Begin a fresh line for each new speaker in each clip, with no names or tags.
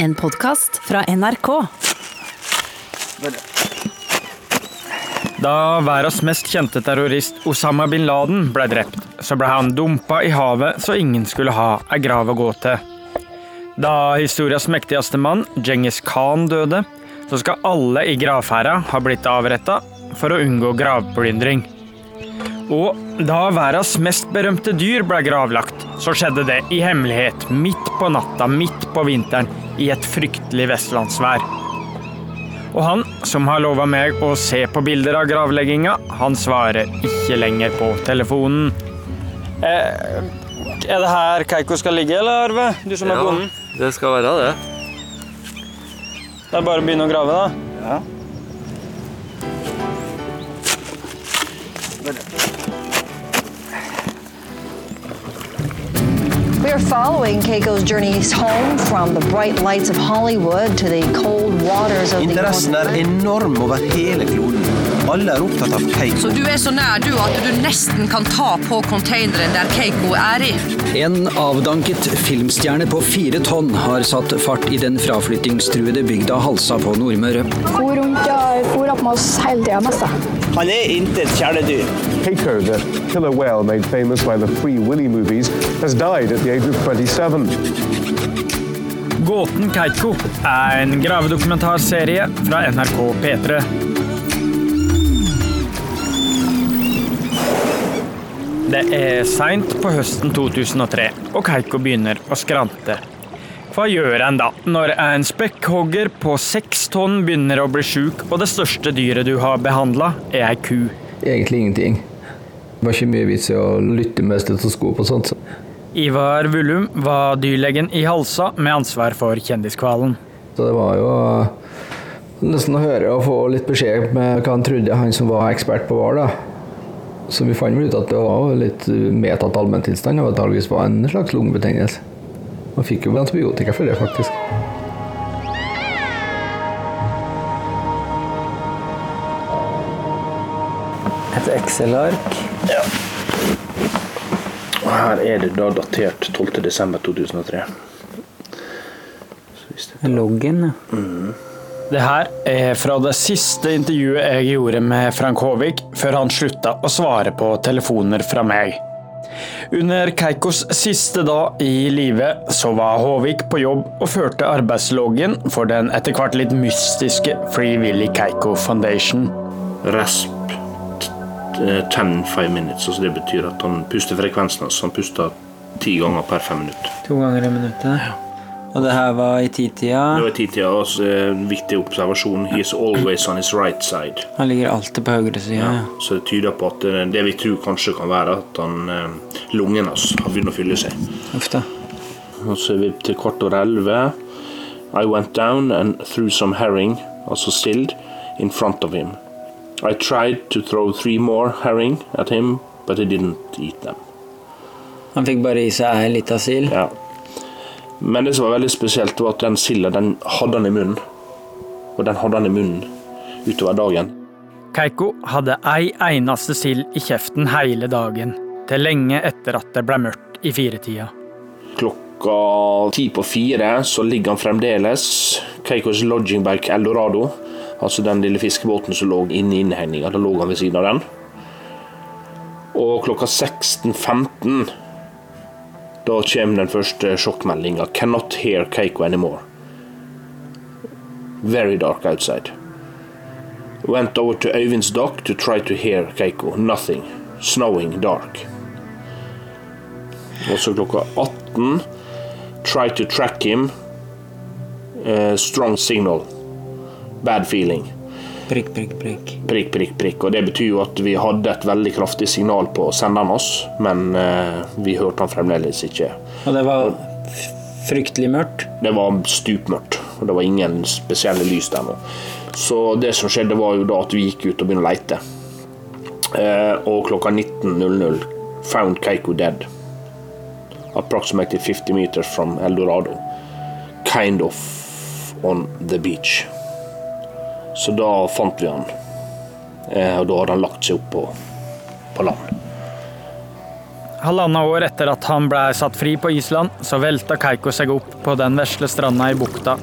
En podkast fra NRK.
Da verdens mest kjente terrorist Osama bin Laden ble drept, så ble han dumpa i havet så ingen skulle ha ei grav å gå til. Da historias mektigste mann, Djengis Khan, døde, så skal alle i gravferda ha blitt avretta for å unngå gravplyndring. Og da verdens mest berømte dyr ble gravlagt, så skjedde det i hemmelighet, midt på natta, midt på vinteren, i et fryktelig vestlandsvær. Og han som har lova meg å se på bilder av gravlegginga, han svarer ikke lenger på telefonen. Eh, er det her Keiko skal ligge, eller Arve? Du som er bonden?
det skal være det.
Det er bare å begynne å grave, da.
Ja.
We are following Keiko's journeys home from the bright lights of Hollywood to the cold waters of the
Interessen er enorm over hele kloden. Alle er opptatt av Keiko.
Så du er så nær du at du nesten kan ta på containeren der Keiko er i?
En avdanket filmstjerne på fire tonn har satt fart i den fraflyttingstruede bygda Halsa på Nordmøre.
For rundt og for opp med oss hele tida, nesten.
Han er intet kjæledyr.
Keiko, the killer whale made famous by the Free Willy movies, has died at the age of 27.
Gåten Keiko er en gravedokumentarserie fra NRK P3. Det er seint på høsten 2003, og Keiko begynner å skrante. Hva gjør en da, når en spekkhogger på seks tonn begynner å bli sjuk, og det største dyret du har behandla, er ei ku?
Egentlig ingenting. Det var ikke mye vits i å lytte med stetoskop og sånt.
Ivar Vullum var dyrlegen i Halsa med ansvar for kjendiskvalen.
Så det var jo nesten å høre og få litt beskjed med hva han trodde, han som var ekspert på hval. Så vi fant ut at det var litt medtatt allmenntilstand, og at det var en slags lungebetennelse. Man fikk jo antibiotika for det, faktisk.
Et Excel-ark.
Og her er det da datert 12.12.2003.
Loggen, ja.
Det her er fra det siste intervjuet jeg gjorde med Frank Håvik, før han slutta å svare på telefoner fra meg. Under Keikos siste dag i livet så var Håvik på jobb og førte arbeidsloggen for den etter hvert litt mystiske Free Willy Keiko Foundation.
Resp 10-5 minutes, altså det betyr at han puster frekvensen hans. Han puster ti ganger per fem minutter.
To ganger i minuttet. Og det her var i titida.
Det var i titida, også en viktig observasjon. He is always on his right side.
Han ligger alltid på høyre side.
Ja, så det tyder på at det, det vi tror kanskje kan være at han, lungen lungene hans har begynt å fylle seg.
Uff da.
Og så er vi til kvart over elleve. I went down and threw some herring, altså sild, in front of him. I tried to throw three more herring at him, but he didn't eat them.
Han fikk bare i seg ei lita sild.
Ja. Men det som var veldig spesielt, var at den silda den hadde han i munnen. Og den hadde han i munnen utover dagen.
Keiko hadde ei eneste sild i kjeften hele dagen, til lenge etter at det ble mørkt i firetida.
Klokka ti på fire så ligger han fremdeles Keikos lodging bike Eldorado. Altså den lille fiskebåten som lå inne i innhegninga. Da lå han ved siden av den. Og klokka 16.15 da kommer den første sjokkmeldinga. 'Cannot hear Keiko anymore'. Very dark outside. Went over to Øyvinds dock to try to hear Keiko. Nothing. Snowing dark. Og så klokka 18 Try to track him. Uh, strong signal. Bad feeling.
Prikk, prikk, prikk.
Prikk, prikk, prikk. Og det betyr jo at vi hadde et veldig kraftig signal på senderen oss, men eh, vi hørte han fremdeles ikke.
Og det var fryktelig mørkt?
Det var stupmørkt, og det var ingen spesielle lys der nå. Så det som skjedde, var jo da at vi gikk ut og begynte å leite. Eh, og klokka 19.00 found Keiko dead. Approximately 50 meters from Eldorado. Kind of on the beach. Så da fant vi han. Eh, og da hadde han lagt seg opp på, på land.
halvannet år etter at han ble satt fri på Island, så velta Keiko seg opp på den vesle stranda i bukta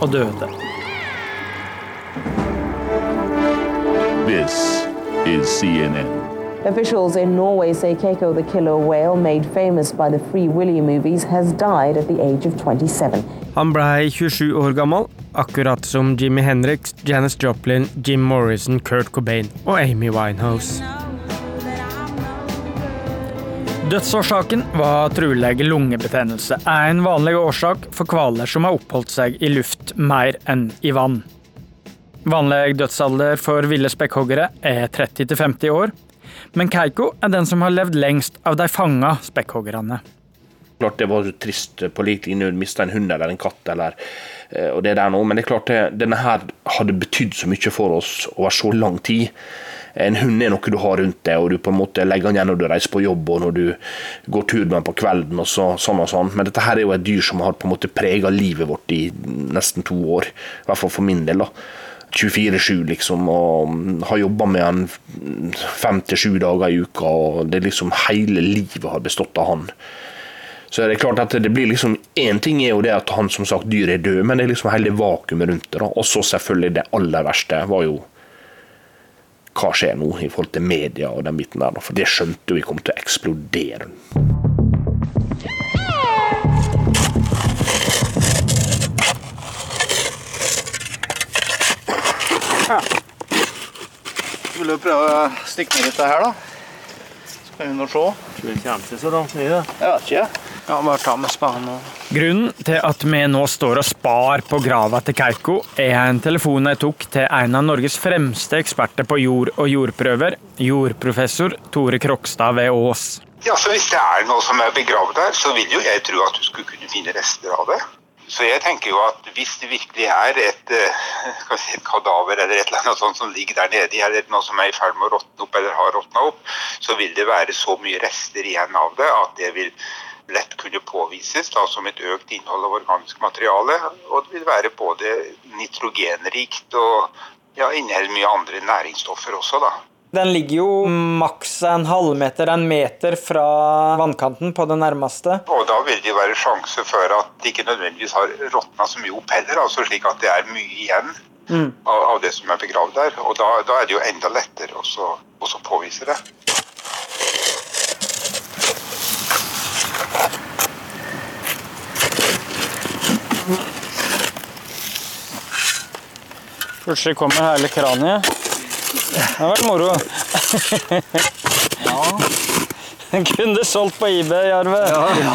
og døde.
This is CNN.
Officials in Norway say Keiko the killer whale, made famous by the Free Willy movies, has died at the age of 27.
Han blei 27 år gammel, akkurat som Jimmy Henriks, Janis Joplin, Jim Morrison, Kurt Cobain og Amy Winehouse. Dødsårsaken var trolig lungebetennelse, en vanlig årsak for hvaler som har oppholdt seg i luft mer enn i vann. Vanlig dødsalder for ville spekkhoggere er 30-50 år, men Keiko er den som har levd lengst av de fanga spekkhoggerne.
Klart det var trist på lik linje å miste en hund eller en katt, eller, og det der nå, men det er klart det, denne her hadde betydd så mye for oss over så lang tid. En hund er noe du har rundt deg, og du på en måte legger den igjen når du reiser på jobb og når du går tur med den på kvelden. og så, sånn og sånn. Men dette her er jo et dyr som har på en måte prega livet vårt i nesten to år. I hvert fall for min del. da. 24-7, liksom, og har jobba med han fem til sju dager i uka. og det liksom Hele livet har bestått av han. Så er det klart at det blir liksom Én ting er jo det at han som sagt dyr er død, men det er liksom hele vakuumet rundt det. da. Og så selvfølgelig det aller verste var jo hva skjer nå i forhold til media og den biten der. da, For det skjønte vi kom til å eksplodere.
Ja. Vil du prøve å stikke ned litt her, da? Så kan vi nå se.
Tror det kommer seg så langt ned, det.
Jeg vet ikke. Ja, bare ta med spaden og
Grunnen til at vi nå står og spar på grava til Keiko, er en telefon jeg tok til en av Norges fremste eksperter på jord og jordprøver, jordprofessor Tore Krokstad ved Ås.
Ja, så Hvis det er noe som er begravd der, så vil jo jeg tro at du skulle kunne finne rester av det. Så jeg tenker jo at hvis det virkelig er et, eh, si, et kadaver eller et eller annet sånt som ligger der nede, eller noe som er i ferd med å råtne opp eller har råtna opp, så vil det være så mye rester igjen av det at det vil lett kunne påvises da, som et økt innhold av organisk materiale. Og det vil være både nitrogenrikt og ja, inneholder mye andre næringsstoffer også. da.
Den ligger jo maks en halvmeter, en meter fra vannkanten på det nærmeste.
Og da vil det være sjanse for at det ikke nødvendigvis har råtna så mye opp heller, altså slik at det er mye igjen
Mm.
av, av det som er begravd der. Og da, da er det jo enda lettere også påvise det.
Plutselig kommer hele kraniet. Det har vært moro.
Ja.
Den kunne du solgt på eBay, Arve.
Ja, ja.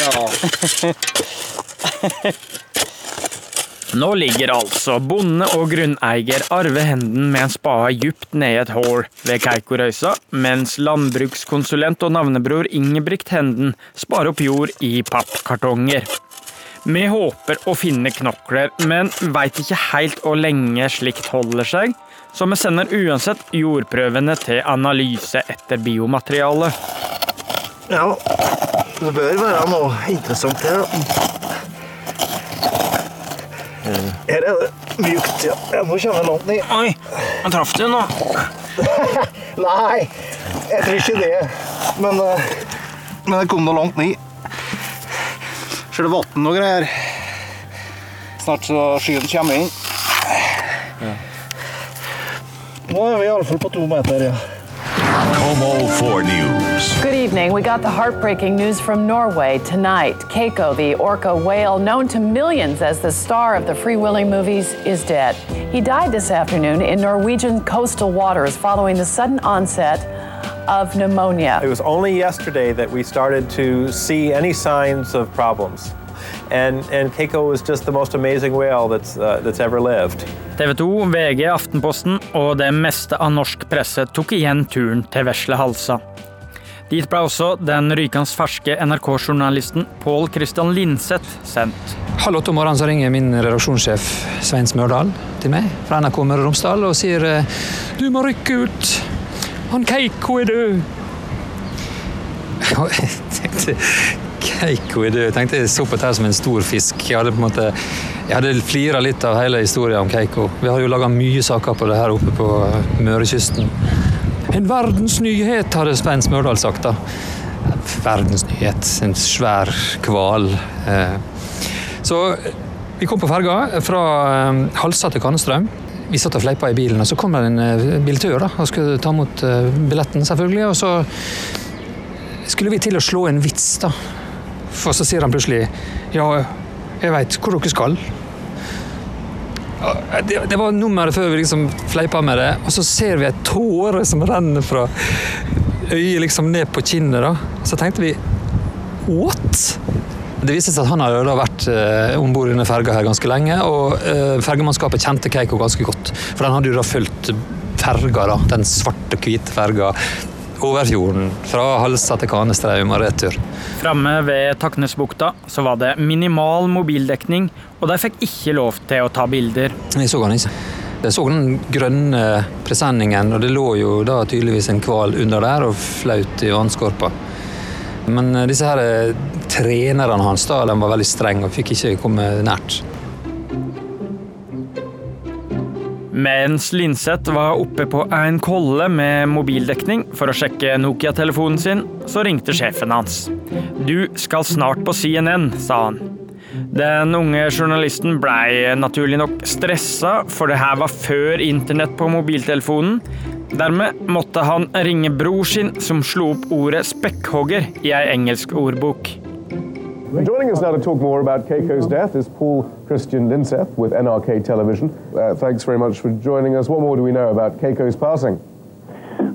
ja. Nå ligger altså bonde og grunneier Arve Henden med en spade djupt ned i et hull ved Keikorøysa, mens landbrukskonsulent og navnebror Ingebrigt Henden sparer opp jord i pappkartonger. Vi håper å finne knokler, men veit ikke helt hvor lenge slikt holder seg, så vi sender uansett jordprøvene til analyse etter biomaterialet.
Ja, det bør være noe interessant her. Her er det mjukt, ja. ja nå kommer jeg langt ned.
Oi, jeg traff du nå.
Nei, jeg tror ikke det. Men, eh, men jeg kom nå langt ned. Ser er det vann og greier. Snart så skyen kommer inn. Nå er vi iallfall på to meter, ja.
Como 4 News.
Good evening. We got the heartbreaking news from Norway tonight. Keiko, the orca whale known to millions as the star of the Free Willy movies, is dead. He died this afternoon in Norwegian coastal waters following the sudden onset of pneumonia.
It was only yesterday that we started to see any signs of problems. And, and Keiko is just the most amazing whale that's, uh, that's ever lived.
TV 2, VG, Aftenposten og det meste av norsk presse tok igjen turen til vesle Halsa. Dit ble også den rykende ferske NRK-journalisten Pål Christian Linseth sendt.
Halv åtte om morgenen så ringer min redaksjonssjef Svein Smørdal til meg fra NRK Møre og Romsdal og sier eh, du må rykke ut. Han Keiko er død. Og jeg tenkte Keiko i død. Jeg tenkte jeg så på dette som en stor fisk. Jeg hadde på en måte Jeg hadde flira litt av hele historien om Keiko. Vi har jo laga mye saker på det her oppe på Mørekysten. En verdensnyhet, hadde Svein Smørdal sagt. da. Verdensnyhet. En svær hval. Eh, Så vi kom på ferga fra eh, Halsa til Kannestrøm. Vi satt og fleipa i bilen, og så kom det en eh, biltur da, og skulle ta imot eh, billetten, selvfølgelig. Og så skulle vi til å slå en vits, da. For så sier han plutselig Ja, jeg veit hvor dere skal. Det, det var nummeret før vi liksom fleipa med det, og så ser vi ei tåre som renner fra øyet liksom ned på kinnet. da. Så tenkte vi what? Det viste seg at han hadde vært eh, om bord i ferga her ganske lenge, og eh, fergemannskapet kjente Keiko ganske godt. For den hadde jo da fulgt ferga, da, den svarte, hvite ferga, over fjorden. Fra Halsa til Kanestraum og retur.
Framme ved Taknesbukta så var det minimal mobildekning, og de fikk ikke lov til å ta bilder.
Jeg så han ikke. Jeg så den grønne presenningen, og det lå jo da tydeligvis en hval under der og flaut i vannskorpa. Men eh, disse her eh, trenerne hans da, de var veldig strenge og fikk ikke komme nært.
Mens Linseth var oppe på en kolle med mobildekning for å sjekke Nokia-telefonen sin, så ringte sjefen hans. Du skal snart på CNN, sa han. Den unge journalisten blei naturlig nok stressa, for det her var før internett på mobiltelefonen. Dermed måtte han ringe bror sin, som slo opp ordet spekkhogger i ei engelsk ordbok.
Joining us now to talk more about Keiko's death is Paul Christian Linseth with NRK Television. Uh, thanks very much for joining us. What more do we know about Keiko's passing?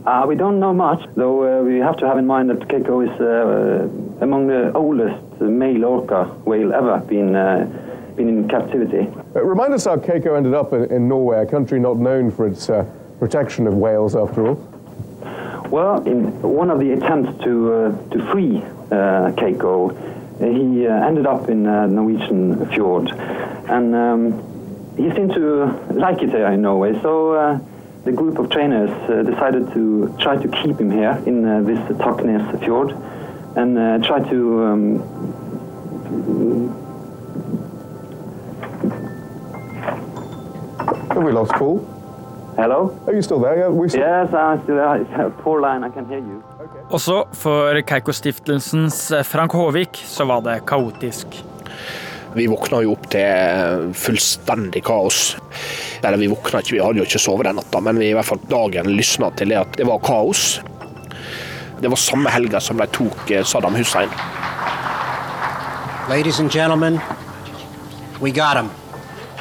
Uh, we don't know much, though uh, we have to have in mind that Keiko is uh, among the oldest male orca whale ever been, uh, been in captivity.
Uh, remind us how Keiko ended up in, in Norway, a country not known for its uh, protection of whales, after all.
Well, in one of the attempts to, uh, to free uh, Keiko, uh, he uh, ended up in uh, Norwegian fjord. And um, he seemed to like it here in Norway, so uh, the group of trainers uh, decided to try to keep him here in uh, this Taknes fjord and uh, try to um,
Have we lost Paul?
Hello?
Are you still there? Yeah, we
Yes, I'm still there. Poor line, I can hear you.
Også for Keiko-stiftelsens Frank Håvik så var det kaotisk.
Vi våkna jo opp til fullstendig kaos. Eller vi våkna ikke, vi hadde jo ikke sovet den natta, men vi i hvert fall dagen lysna til det at det var kaos. Det var samme helga som de tok eh, Saddam Hussein.
Ladies and gentlemen, we got him.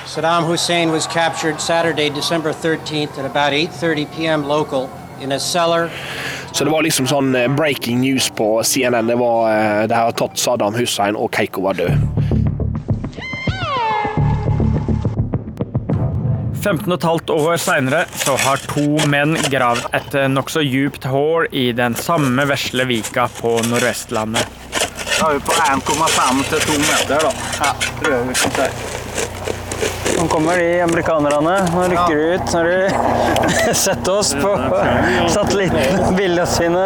Saddam Hussein was captured Saturday, December 13th at about 8:30 p.m. local in a cellar
Så det var liksom sånn eh, breaking news på CNN. Det var det har tatt Saddam Hussein, og Keiko var død.
15 15 år seinere så har to menn gravd et nokså djupt hull i den samme vesle vika på Nordvestlandet.
Da er vi på 1,5 til 2 meter, da. Ja, prøver vi kan si.
Nå kommer de amerikanerne. Nå rykker de ut. Når de setter oss på satellitten, bildene sine.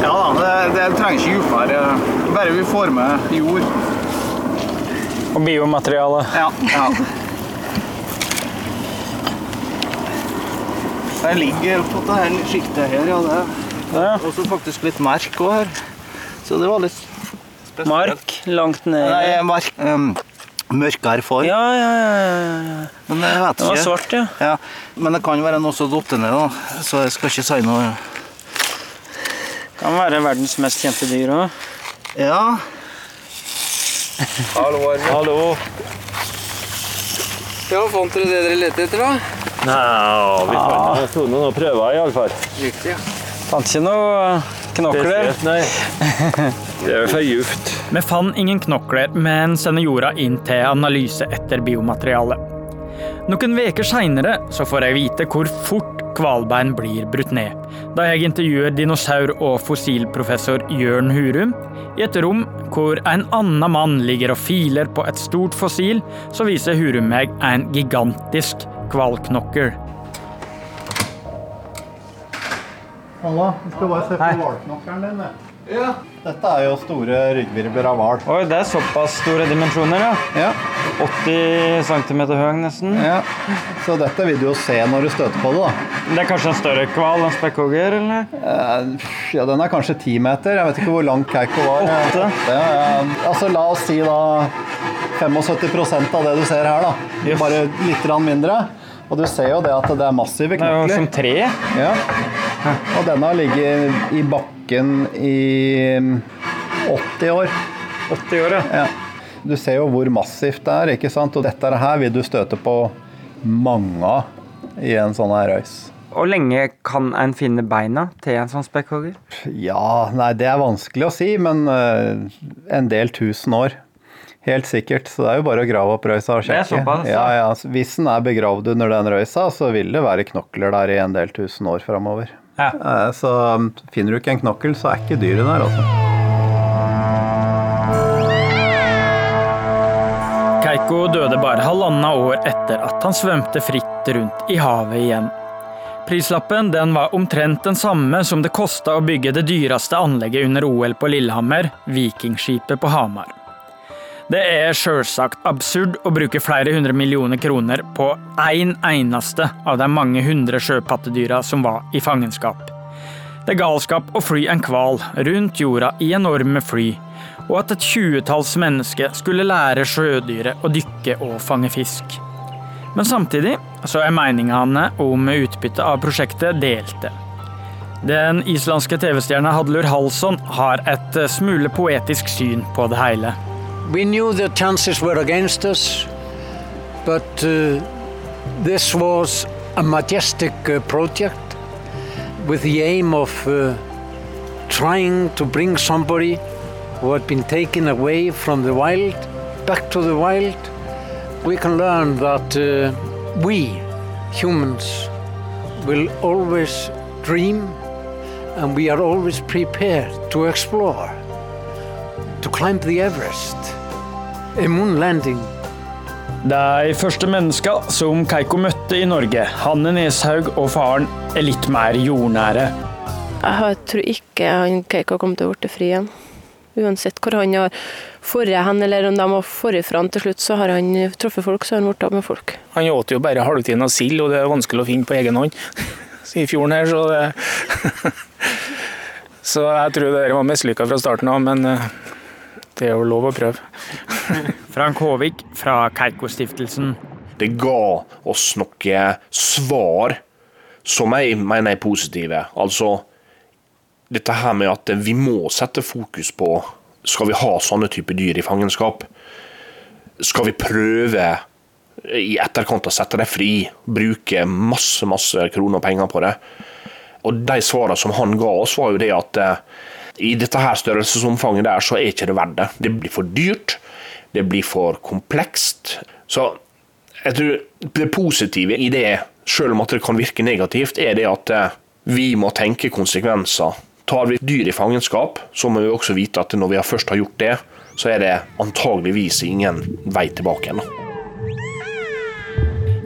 Ja da, det, det trenger ikke dypere. Bare vi får med jord.
Og biomateriale.
Ja. ja. Det ligger på det her sjiktet her, ja. Det. er også faktisk litt merk òg her. Så det var litt spesielt.
Mark langt ned.
Nei, mark um, Mørkere form.
Ja, ja, ja. ja.
Men jeg vet
Det var svart, ja.
ja. Men det kan være noe som datt ned, da. Så jeg skal ikke si noe.
Kan være verdens mest kjente dyr òg.
Ja.
Hallo, Arne. Hallo.
Ja, fant dere det dere lette etter, da?
Nei, vi
Ah.
fant tok noen prøver iallfall.
Riktig, ja.
Fant ikke noe knokler.
Nei. Det er jo for djupt.
Vi fant ingen knokler, men sender jorda inn til analyse etter biomateriale. Noen uker seinere får jeg vite hvor fort hvalbein blir brutt ned, da jeg intervjuer dinosaur- og fossilprofessor Jørn Hurum. I et rom hvor en annen mann ligger og filer på et stort fossil, så viser Hurum meg en gigantisk hvalknokkel.
Halla, vi skal bare se på hvalknokkelen din. Ja. Dette er jo store ryggvirvler av hval.
Oi, det er såpass store dimensjoner, ja.
Ja.
80 cm høy, nesten.
Ja. Så dette vil du jo se når du støter på det, da.
Det er kanskje en større hval enn spekkhogger, eller?
Eh, Ja, den er kanskje ti meter. Jeg vet ikke hvor lang Keiko var.
Åtte.
Ja, ja. Altså, la oss si da 75% av det du ser her, da. Bare litt grann mindre. Og du ser jo det at det er massive
Det er jo
knokler.
som tre.
Ja. Og denne har ligget i bakken i 80 år.
80 år,
ja. Du ser jo hvor massivt det er, ikke sant? Og dette her vil du støte på mange av i en sånn her røys.
Hvor lenge kan en finne beina til en sånn spekkhogger?
Ja, nei, det er vanskelig å si, men eh, en del tusen år. Helt sikkert. Så det er jo bare å grave opp røysa og
Det er
sjekke.
såpass,
ja,
ja.
ja. Hvis den er begravd under den røysa, så vil det være knokler der i en del tusen år framover.
Ja.
Så um, finner du ikke en knokkel, så er ikke dyret der, altså.
Keiko døde bare halvannet år etter at han svømte fritt rundt i havet igjen. Prislappen den var omtrent den samme som det kosta å bygge det dyreste anlegget under OL på Lillehammer, Vikingskipet på Hamar. Det er sjølsagt absurd å bruke flere hundre millioner kroner på én en eneste av de mange hundre sjøpattedyra som var i fangenskap. Det er galskap å fly en hval rundt jorda i enorme fly, og at et tjuetalls mennesker skulle lære sjødyret å dykke og fange fisk. Men samtidig så er meningene om utbyttet av prosjektet delte. Den islandske TV-stjerna Hadlur Halsson har et smule poetisk syn på det hele.
We knew the chances were against us, but uh, this was a majestic uh, project with the aim of uh, trying to bring somebody who had been taken away from the wild back to the wild. We can learn that uh, we, humans, will always dream and we are always prepared to explore, to climb the Everest, a moon landing.
De første menneska som Keiko møtte i Norge, Hanne Neshaug og faren, er litt mer jordnære.
Jeg tror ikke han Keiko kommer til å bli fri igjen. Uansett hvor han har forret hen, eller om de har forret fra han til slutt, så har han truffet folk, så har han blitt av med folk.
Han åt jo bare halvtiden av sild, og det er vanskelig å finne på egen hånd i fjorden her, så det Så jeg tror det var mislykka fra starten av, men eh, det er jo lov å prøve.
Frank Håvik fra Keiko-stiftelsen.
Det ga oss noen svar som jeg mener er positive. Altså dette her med at vi må sette fokus på Skal vi ha sånne type dyr i fangenskap? Skal vi prøve i etterkant å sette dem fri? Bruke masse, masse kroner og penger på det? Og de svarene som han ga oss, var jo det at eh, i dette her størrelsesomfanget der, så er ikke det verdt det. Det blir for dyrt. Det blir for komplekst. Så jeg tror det positive i det, selv om at det kan virke negativt, er det at eh, vi må tenke konsekvenser. Tar vi dyr i fangenskap, så må vi også vite at når vi først har gjort det, så er det antageligvis ingen vei tilbake igjen.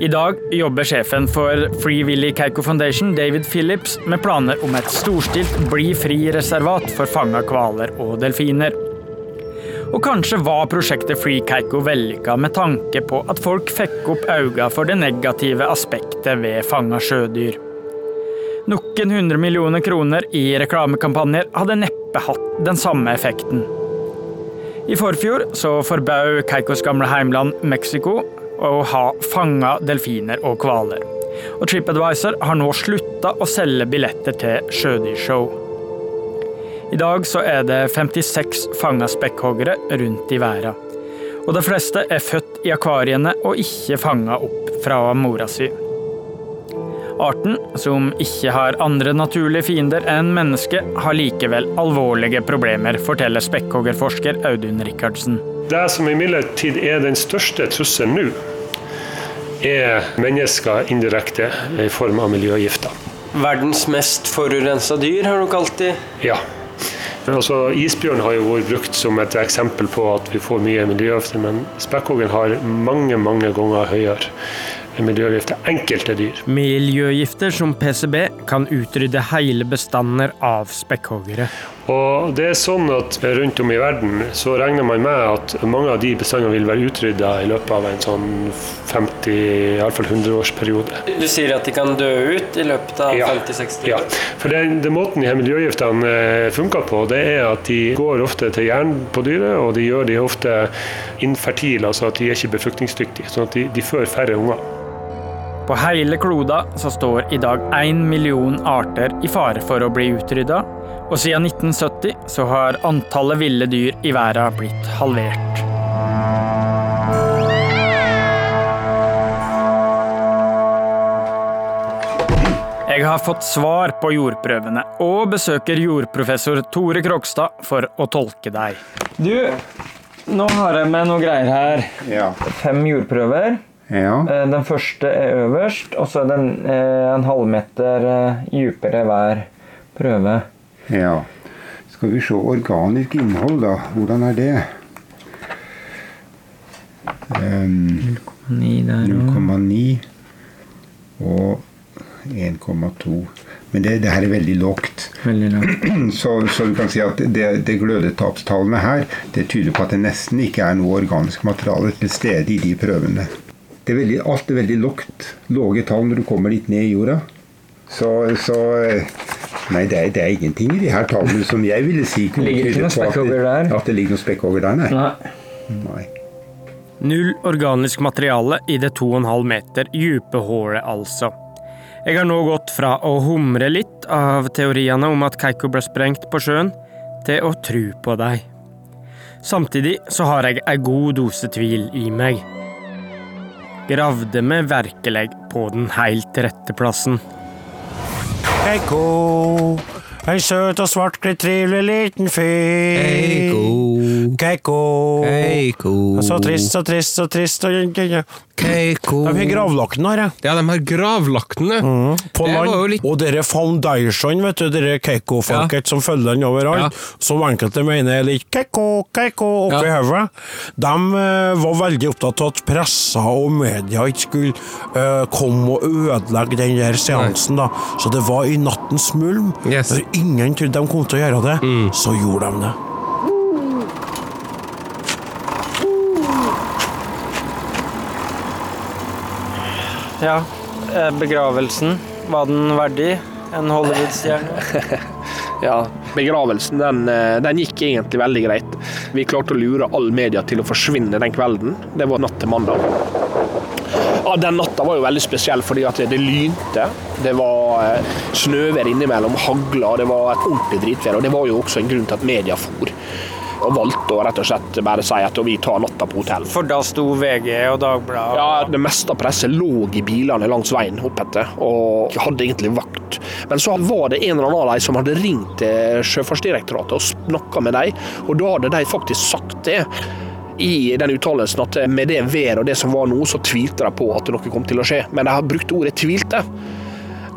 I dag jobber sjefen for Free Willy Keiko Foundation, David Phillips, med planer om et storstilt bli fri-reservat for fanga hvaler og delfiner. Og kanskje var prosjektet Free Keiko vellykka med tanke på at folk fikk opp øynene for det negative aspektet ved fanga sjødyr. Noen hundre millioner kroner i reklamekampanjer hadde neppe hatt den samme effekten. I forfjor så forbød Keikos gamle heimland Mexico å ha fanga delfiner og hvaler. Og TripAdvisor har nå slutta å selge billetter til sjødyrshow. I dag så er det 56 fanga spekkhoggere rundt i verden. Og de fleste er født i akvariene og ikke fanga opp fra mora si. Arten, som ikke har andre naturlige fiender enn mennesket, har likevel alvorlige problemer, forteller spekkhoggerforsker Audun Rikardsen.
Det som imidlertid er den største trusselen nå, er mennesker indirekte i form av miljøgifter.
Verdens mest forurensa dyr, har du kalt de.
Ja. Altså, isbjørn har jo vært brukt som et eksempel på at vi får mye miljøgifter, men spekkhoggen har mange mange ganger høyere miljøgifter. Enkelte dyr.
Miljøgifter som PCB kan utrydde hele bestander av spekkhoggere.
Og det er sånn at Rundt om i verden så regner man med at mange av de bestandene vil være utrydda i løpet av en sånn 50, iallfall 100-årsperiode.
Du sier at de kan dø ut i løpet av
Ja.
50-60 år?
Ja, for den, den måten de her miljøgiftene eh, funker på, det er at de går ofte til jern på dyret, og de gjør de ofte infertile, altså at de er ikke befruktningsdyktige. Sånn at de, de fører færre unger.
På hele kloda så står i dag én million arter i fare for å bli utrydda, og siden 1970 så har antallet ville dyr i verden blitt halvert. Jeg har fått svar på jordprøvene, og besøker jordprofessor Tore Krogstad for å tolke deg.
Du, nå har jeg med noe greier her. Fem jordprøver. Eh, Den første er øverst, og så er den eh, en halvmeter eh, dypere hver prøve.
Ja. Skal vi se organisk innhold, da. Hvordan er det? Um, 0,9 og 1,2. Men det, det her er veldig lågt. Så, så du kan si at det, det glødetapstallene her, det tyder på at det nesten ikke er noe organisk materiale til stede i de prøvene. Det er veldig, alt er veldig lågt. Låge tall når du kommer litt ned i jorda. Så, så Nei, det er, det er ingenting i de her tallene som jeg ville si kunne
Ligger ikke noe spekkhogger der?
At det ligger noe spekkhogger der, nei.
Nei.
nei.
Null organisk materiale i det 2,5 meter dype hullet, altså. Jeg har nå gått fra å humre litt av teoriene om at Keiko ble sprengt på sjøen, til å tro på dem. Samtidig så har jeg ei god dose tvil i meg. Gravde vi virkelig på den helt rette plassen?
Keiko, ei søt og svart, litt trivelig liten fyr. Keiko. Keiko. Så trist, så trist, så trist. Keiko. De har gravlagt den her,
Ja, de har gravlagt den,
Mm, på land.
litt-
Og dere foundation, vet du, dere Keiko-folket som følger den overalt, som enkelte mener er litt Keiko, Keiko oppi
Ja.
hodet, de eh, var veldig opptatt av at pressa og media ikke skulle uh, komme og ødelegge den der seansen, da. Så det var i nattens mulm. Når ingen trodde de kom til å gjøre det,
Mm.
så gjorde de det.
Ja, eh, begravelsen, var den verdig en Hollywood-stjerne?
Ja, begravelsen den, eh, den gikk egentlig veldig greit. Vi klarte å lure all media til å forsvinne den kvelden. Det var natt til mandag. Ja, Den natta var jo veldig spesiell fordi at det lynte. Det var eh, snøvær innimellom, hagla, det var et ordentlig dritvær. Og det var jo også en grunn til at media for. Og valgte å rett og slett bare si at vi tar natta på hotell.
For da sto VG og Dagbladet
Ja, Det meste av presset lå i bilene langs veien oppetter og hadde egentlig vakt. Men så var det en eller annen av dem som hadde ringt til Sjøfartsdirektoratet og snakka med dem, og da hadde de faktisk sagt det. I den uttalelsen at med det været og det som var nå, så tvilte de på at noe kom til å skje. Men de har brukt ordet 'tvilte'.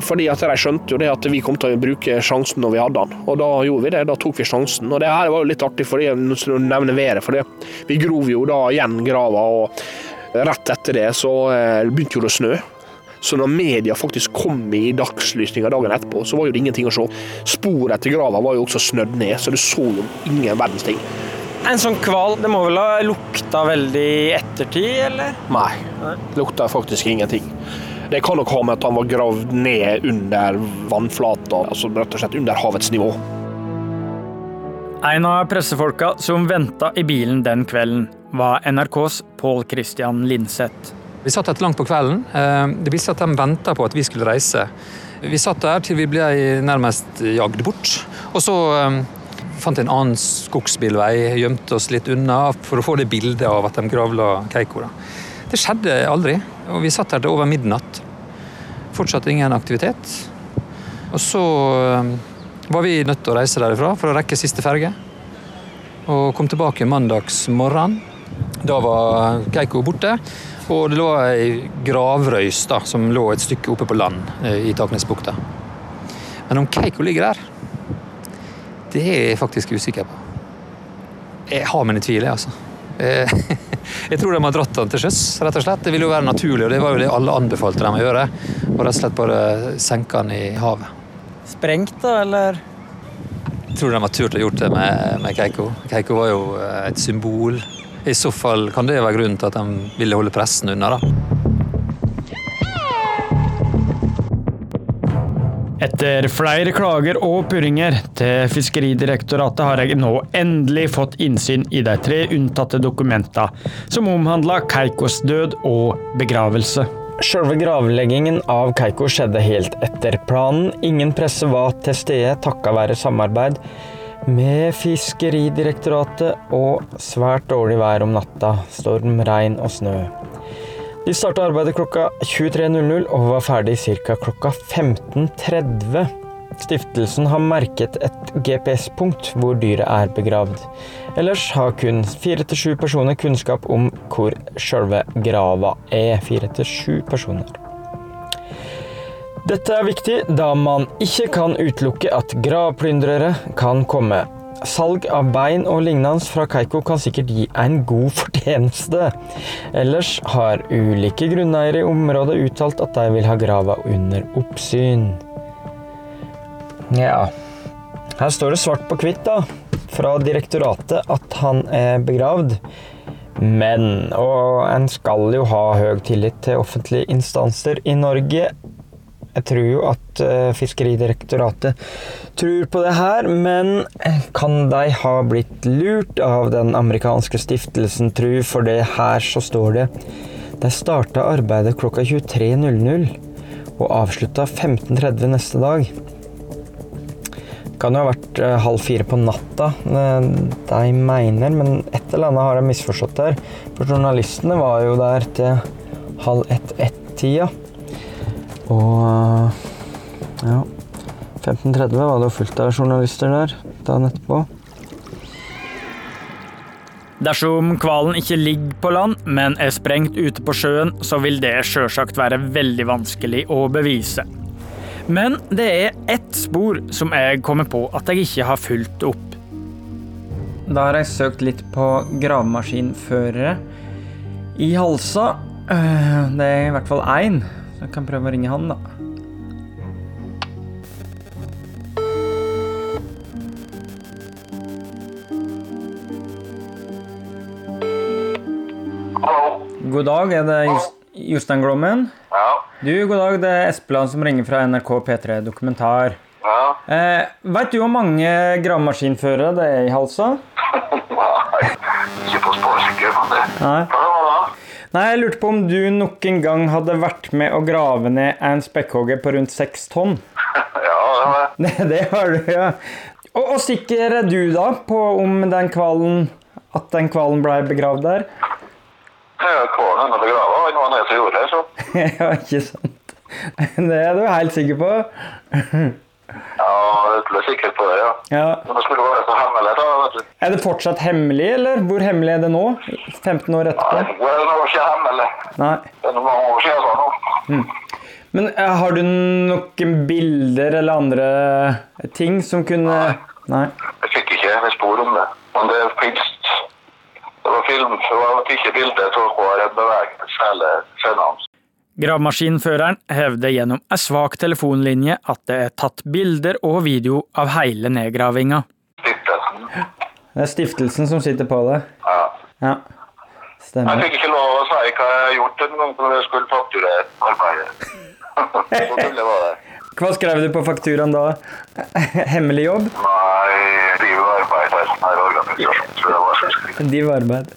Fordi at de skjønte jo det at vi kom til å bruke sjansen når vi hadde den. Og da gjorde vi det. Da tok vi sjansen. Og det her var jo litt artig, fordi å nevne været. For det. vi grov jo da igjen grava, og rett etter det så eh, begynte jo det å snø. Så når media faktisk kom i dagslysninga dagen etterpå, så var jo det ingenting å se. Sporet etter grava var jo også snødd ned, så du så jo ingen verdens ting.
En sånn kval, det må vel ha lukta veldig i ettertid, eller?
Nei, lukta faktisk ingenting. Det kan nok ha med at han var gravd ned under vannflata, altså rett og slett under havets nivå.
En av pressefolka som venta i bilen den kvelden, var NRKs Pål Christian Linseth.
Vi satt etter langt på kvelden. Eh, Det viste seg at de venta på at vi skulle reise. Vi satt der til vi ble nærmest jagd bort. Og så eh, fant en annen skogsbilvei, gjemte oss litt unna for å få det bildet av at de gravla Keiko. Det skjedde aldri, og vi satt der til over midnatt. Fortsatt ingen aktivitet. Og så eh, var vi nødt til å reise derifra for å rekke siste ferge. Og kom tilbake mandagsmorgen. Da var Keiko borte. Og det lå ei gravrøys da, som lå et stykke oppe på land eh, i Taknesbukta. Men om Keiko ligger der, det er jeg faktisk usikker på. Jeg har mine tvil, jeg, altså. Eh, Jeg tror de har dratt den til sjøs, rett og slett. Det ville jo være naturlig, og det var jo det alle anbefalte dem å gjøre. Og rett og slett bare senke den i havet.
Sprengt, da, eller?
Jeg tror de har turt å gjort det med, med Keiko. Keiko var jo eh, et symbol. I så fall kan det være grunnen til at de ville holde pressen unna, da.
Etter flere klager og purringer til Fiskeridirektoratet har jeg nå endelig fått innsyn i de tre unntatte dokumentene som omhandler Keikos død og begravelse.
Selve gravleggingen av Keiko skjedde helt etter planen. Ingen presse var til stede takket være samarbeid med Fiskeridirektoratet og svært dårlig vær om natta, storm, regn og snø. De starta arbeidet klokka 23.00 og var ferdig ca. klokka 15.30. Stiftelsen har merket et GPS-punkt hvor dyret er begravd. Ellers har kun fire til sju personer kunnskap om hvor sjølve grava er. Fire til sju personer. Dette er viktig, da man ikke kan utelukke at gravplyndrere kan komme. Salg av bein og lignende fra Keiko kan sikkert gi en god fortjeneste. Ellers har ulike grunneiere i området uttalt at de vil ha grava under oppsyn. Ja, her står det svart på hvitt, da, fra direktoratet at han er begravd. Men, og en skal jo ha høy tillit til offentlige instanser i Norge, jeg tror jo at uh, Fiskeridirektoratet tror på det her, men kan de ha blitt lurt av den amerikanske stiftelsen, tru? For det her så står det De starta arbeidet klokka 23.00 og avslutta 15.30 neste dag. Det kan jo ha vært uh, halv fire på natta, de mener, men et eller annet har de misforstått der. For journalistene var jo der til halv ett-ett-tida. Og ja 15.30 var det jo fullt av journalister der dagen etterpå.
Dersom hvalen ikke ligger på land, men er sprengt ute på sjøen, så vil det sjølsagt være veldig vanskelig å bevise. Men det er ett spor som jeg kommer på at jeg ikke har fulgt opp.
Da har jeg søkt litt på gravemaskinførere i Halsa. Eh, det er i hvert fall én jeg kan prøve å ringe han, da.
Hallo.
God dag, er det Jostein Glommen?
Ja.
Du, god dag, det er Espeland som ringer fra NRK P3 Dokumentar.
Ja.
Eh, Veit du hvor mange gravemaskinførere det er i Halsa?
Nei, ikke på sparsikker, men det
Nei. Nei, jeg lurte på om du nok en gang hadde vært med å grave ned en spekkhogger på rundt seks tonn?
Ja, det var det.
Det, har du, ja. Og, og sikker er du da på om den kvalen At den kvalen ble begravd der?
Ja, kvalen under begrava, det var som gjorde det, så.
ja, ikke sant. Det er du helt sikker på?
Ja, jeg ble sikker på det, ja.
Ja.
Men det skulle være så hemmelig, da, vet du.
Er det fortsatt hemmelig, eller? Hvor hemmelig er det nå? 15 år etterpå?
Nei, Det er ikke hemmelig.
Nei.
Det er noen år siden nå.
Mm. Men eh, har du noen bilder eller andre ting som kunne Nei.
Jeg fikk ikke med spor om det. Men det fins. Det var film, det var ikke bilde av hver bevegelse eller skjønnene.
Gravemaskinføreren hevder gjennom ei svak telefonlinje at det er tatt bilder og video av hele nedgravinga.
Det er stiftelsen som sitter på det?
Ja.
Ja.
Jeg fikk ikke lov å si hva jeg har gjort en gang når jeg skulle fakturere arbeidet. Så tulle var det.
Hva skrev du på fakturaen da? Hemmelig jobb?
Nei, driv og arbeid her, her organisasjon, tror jeg var skrev.
Div arbeid.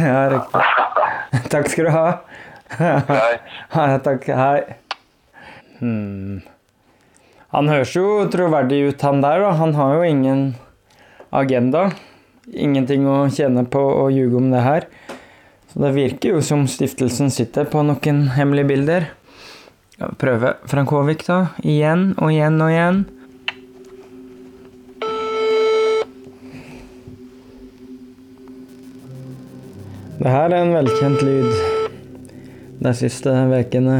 Ja, riktig. Takk skal du ha.
Hei.
Hei, takk. Hei. Hmm. Han høres jo troverdig ut, han der. da. Han har jo ingen agenda. Ingenting å tjene på å ljuge om det her. Så det virker jo som stiftelsen sitter på noen hemmelige bilder. Prøve Frank Håvik, da. Igjen og igjen og igjen. Det her er en velkjent lyd de siste ukene.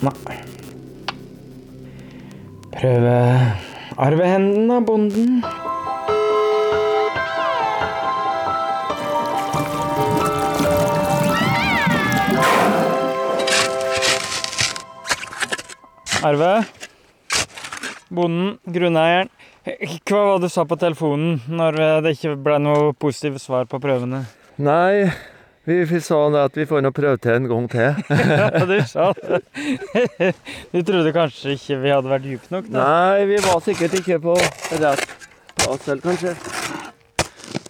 Nei. Prøve arvehenden av bonden. Arve? Bonden, grunneieren. Hva var det du sa på telefonen når det ikke ble noe positivt svar på prøvene?
Nei, vi sa at vi får nå prøve til en gang til.
ja, du sa det. Du trodde kanskje ikke vi hadde vært dype nok?
da? Nei, vi var sikkert ikke på rett plass, selv, kanskje.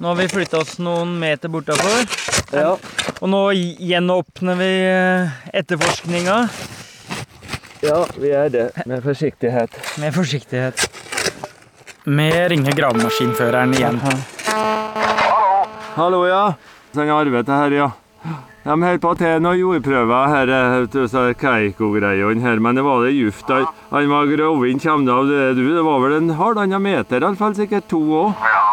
Nå har vi flytta oss noen meter bortafor.
Ja.
Og nå gjenåpner vi eh, etterforskninga.
Ja, vi er det. Med forsiktighet.
Med forsiktighet. Vi ringer gravemaskinføreren igjen.
Hallo, ja. Sånn arbeid her, ja. De holder på til noen jordprøver her, eh, Keiko-greiene her, men det var det juft. Han var grovet inn, kommer av det du? Det var vel en halvannen meter, iallfall sikkert to òg?
Ja,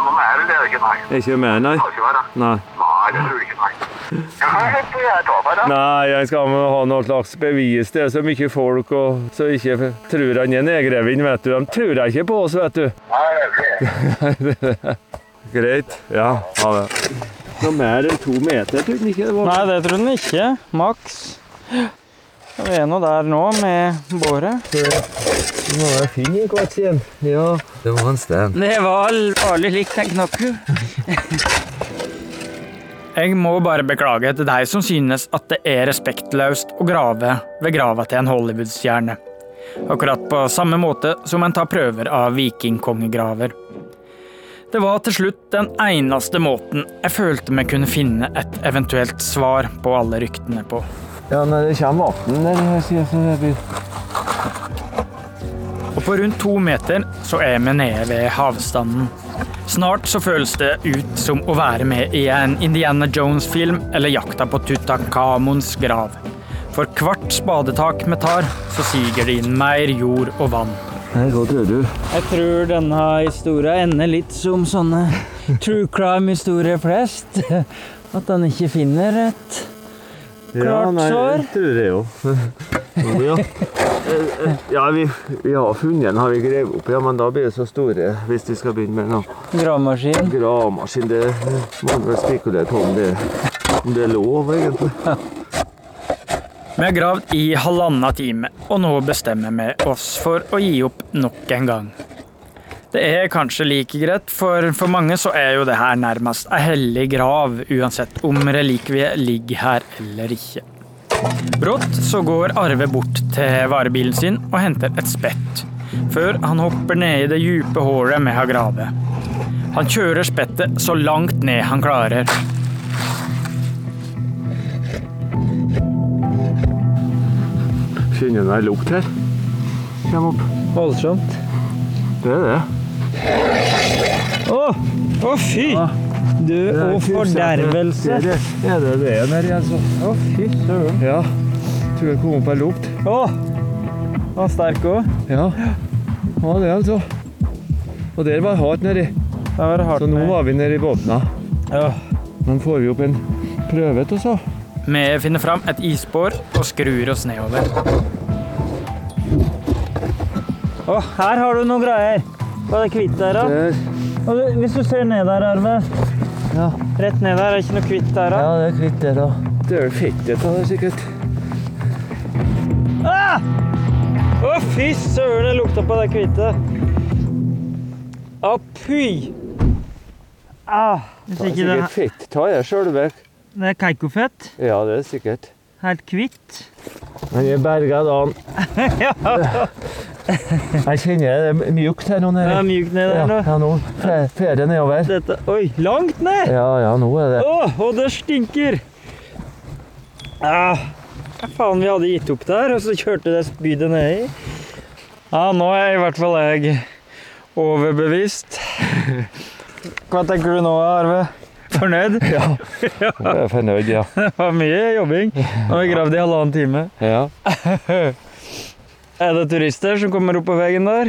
noe mer enn det er det ikke, nei.
Ikke mer, nei?
Det.
Nei.
Nei, det tror jeg ikke, nei. Det.
Nei, jeg skal ha noe slags bevis. Det er så mye folk og så ikke tror han er nedgrevin, vet du. De tror ikke på oss, vet du.
Nei, det er det.
Greit. Ja, ha det. Noe mer enn to meter, tror du ikke det var?
Nei, det tror den ikke. Maks. Vi er nå der nå med båret.
Nå er fin i kvart igjen. Ja, det var en sten.
Det var farlig likt en knokku. Jeg må bare beklage til deg som synes at det er respektløst å grave ved grava til en Hollywood-stjerne. Akkurat på samme måte som en tar prøver av vikingkongegraver. Det var til slutt den eneste måten jeg følte vi kunne finne et eventuelt svar på alle ryktene på.
Ja, når det kommer vann der, sier jeg så det blir
Og på rundt to meter så er vi nede ved havstanden. Snart så føles det ut som å være med i en Indiana Jones-film eller jakta på Tutankhamons grav. For hvert spadetak vi tar, så siger det inn mer jord og vann.
Nei, hva tror du?
Jeg tror denne historien ender litt som sånne true crime-historier flest. At den ikke finner et klart
nei,
sår.
det tror jeg jo. ja. Eh, eh, ja, vi, vi har funnet den, har vi grevet opp, ja, men da blir det så store hvis vi skal begynne med noe.
Gravemaskin?
Gravemaskin, det må man vel spekulere på om det, om det er lov, egentlig.
Vi har gravd i halvannen time, og nå bestemmer vi oss for å gi opp nok en gang. Det er kanskje like greit, for for mange så er jo det her nærmest ei hellig grav, uansett om relikviet ligger her eller ikke. Brått så går Arve bort til varebilen sin og henter et spett, før han hopper ned i det dype hålet vi har gravet. Han kjører spettet så langt ned han klarer.
Du ei lukt her? Kom opp.
Voldsomt.
Det er det.
Å, å fy! Du å fordervelse.
Det er det det nedi, altså.
Å, fy søren.
Ja. Tror jeg kom opp ei lukt.
Å! Var sterk òg.
Ja. Ja, det altså. Og der var hardt nedi.
Der var det hardt
Så nå var vi nedi i.
Ja.
Nå får vi opp en prøve til så.
Vi finner fram et isbår og skrur oss nedover. Og her har du noen greier. Hva er det kvitt der, da? Og du, hvis du ser ned der, Arve.
Ja.
Rett ned der, er det ikke noe kvitt der, da?
Ja, det er kvitt der da. Det er vel fettet av det, sikkert.
Ah! Å, fy søren, det lukta på det kvittet. Å, py! Ah,
Det er
ikke det
sikkert fett. Ta det sjølve.
Det er keikofett.
Ja, det er sikkert.
Helt kvitt.
Men er berga dagen. Jeg kjenner det er mjukt her nå nede.
Ja, mjukt nede der,
ja,
nå.
ja, nå fer- fer det nedover.
Dette, oi, langt ned!
Ja, ja, nå er det.
Å, og det stinker! Ja, hva faen, vi hadde gitt opp der, og så kjørte det spydet nedi. Ja, nå er i hvert fall jeg overbevist. Hva tenker du nå, Arve? Fornøyd?
Ja. Jeg er fornøyd, ja.
Det var mye jobbing. Nå har vi gravd i halvannen time.
Ja.
Er det turister som kommer opp på veien der?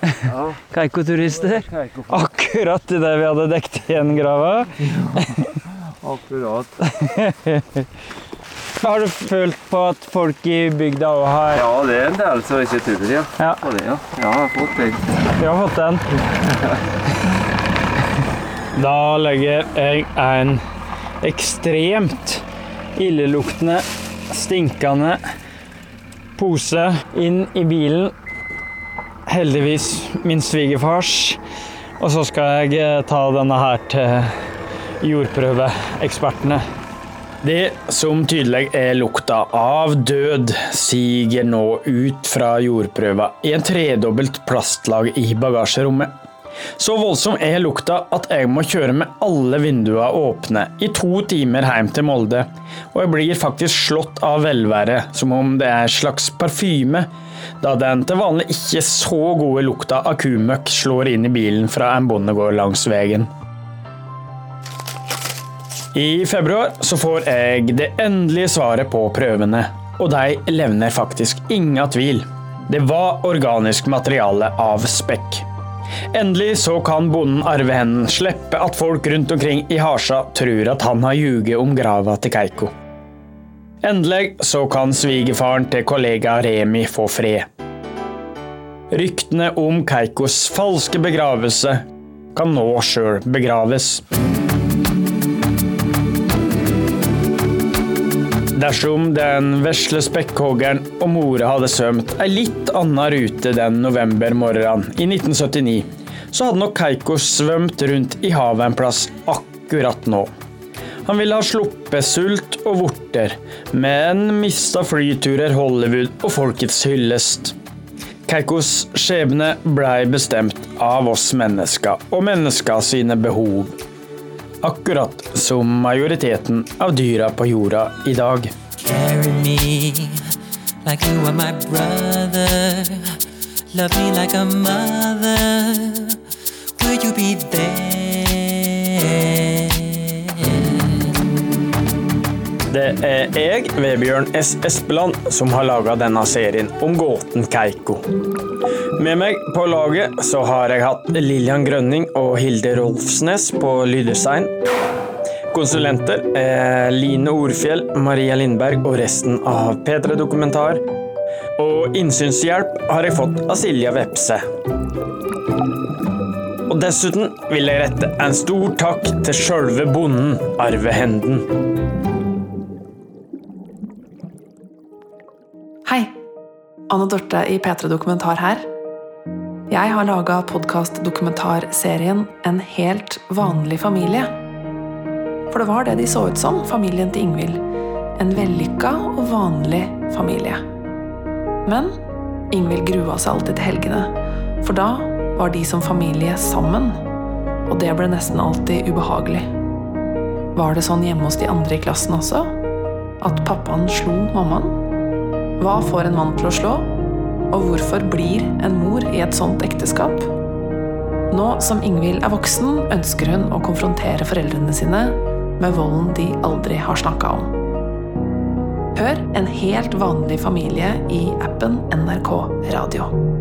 Ja.
Keiko-turister.
Keiko.
Akkurat idet vi hadde dekket igjen grava.
Akkurat.
Har du følt på at folk i bygda òg har
Ja, det er en del som ikke tror det, ja.
Ja.
Det, ja. ja, jeg har fått den.
Vi har fått den. Da legger jeg en ekstremt illeluktende, stinkende pose inn i bilen. Heldigvis min svigerfars. Og så skal jeg eh, ta denne her til jordprøveekspertene. Det som tydelig er lukta av død, siger nå ut fra jordprøva i en tredobbelt plastlag i bagasjerommet. Så voldsom er lukta at jeg må kjøre med alle vinduene åpne i to timer hjem til Molde, og jeg blir faktisk slått av velværet, som om det er slags parfyme, da den til vanlig ikke så gode lukta av kumøkk slår inn i bilen fra en bondegård langs veien. I februar så får jeg det endelige svaret på prøvene, og de levner faktisk ingen tvil. Det var organisk materiale av spekk. Endelig så kan bonden arvehennen slippe at folk rundt omkring i Harsa tror at han har ljuget om grava til Keiko. Endelig så kan svigerfaren til kollega Remi få fred. Ryktene om Keikos falske begravelse kan nå sjøl begraves. Dersom den vesle spekkhoggeren og mora hadde svømt ei litt anna rute den novembermorgenen i 1979, så hadde nok Keiko svømt rundt i havet en plass akkurat nå. Han ville ha sluppet sult og vorter, men mista flyturer, Hollywood og folkets hyllest. Keikos skjebne blei bestemt av oss mennesker og mennesker sine behov akkurat som majoriteten av dyra på jorda i dag. Carry me like you are my brother. Love me like a mother. Will you be there? Det er jeg, Vebjørn S. Espeland, som har laga denne serien om gåten Keiko. Med meg på laget så har jeg hatt Lillian Grønning og Hilde Rolfsnes på lyddesign. Konsulenter er Line Orfjell, Maria Lindberg og resten av P3 Dokumentar. Og innsynshjelp har jeg fått av Silja Vepse. Og dessuten vil jeg rette en stor takk til sjølve bonden, Arve Henden.
Anne Dorte i P3 Dokumentar her. Jeg har laga podkast-dokumentarserien En helt vanlig familie. For det var det de så ut som, familien til Ingvild. En vellykka og vanlig familie. Men Ingvild grua seg alltid til helgene, for da var de som familie sammen. Og det ble nesten alltid ubehagelig. Var det sånn hjemme hos de andre i klassen også? At pappaen slo mammaen? Hva får en mann til å slå? Og hvorfor blir en mor i et sånt ekteskap? Nå som Ingvild er voksen, ønsker hun å konfrontere foreldrene sine med volden de aldri har snakka om. Hør En helt vanlig familie i appen NRK Radio.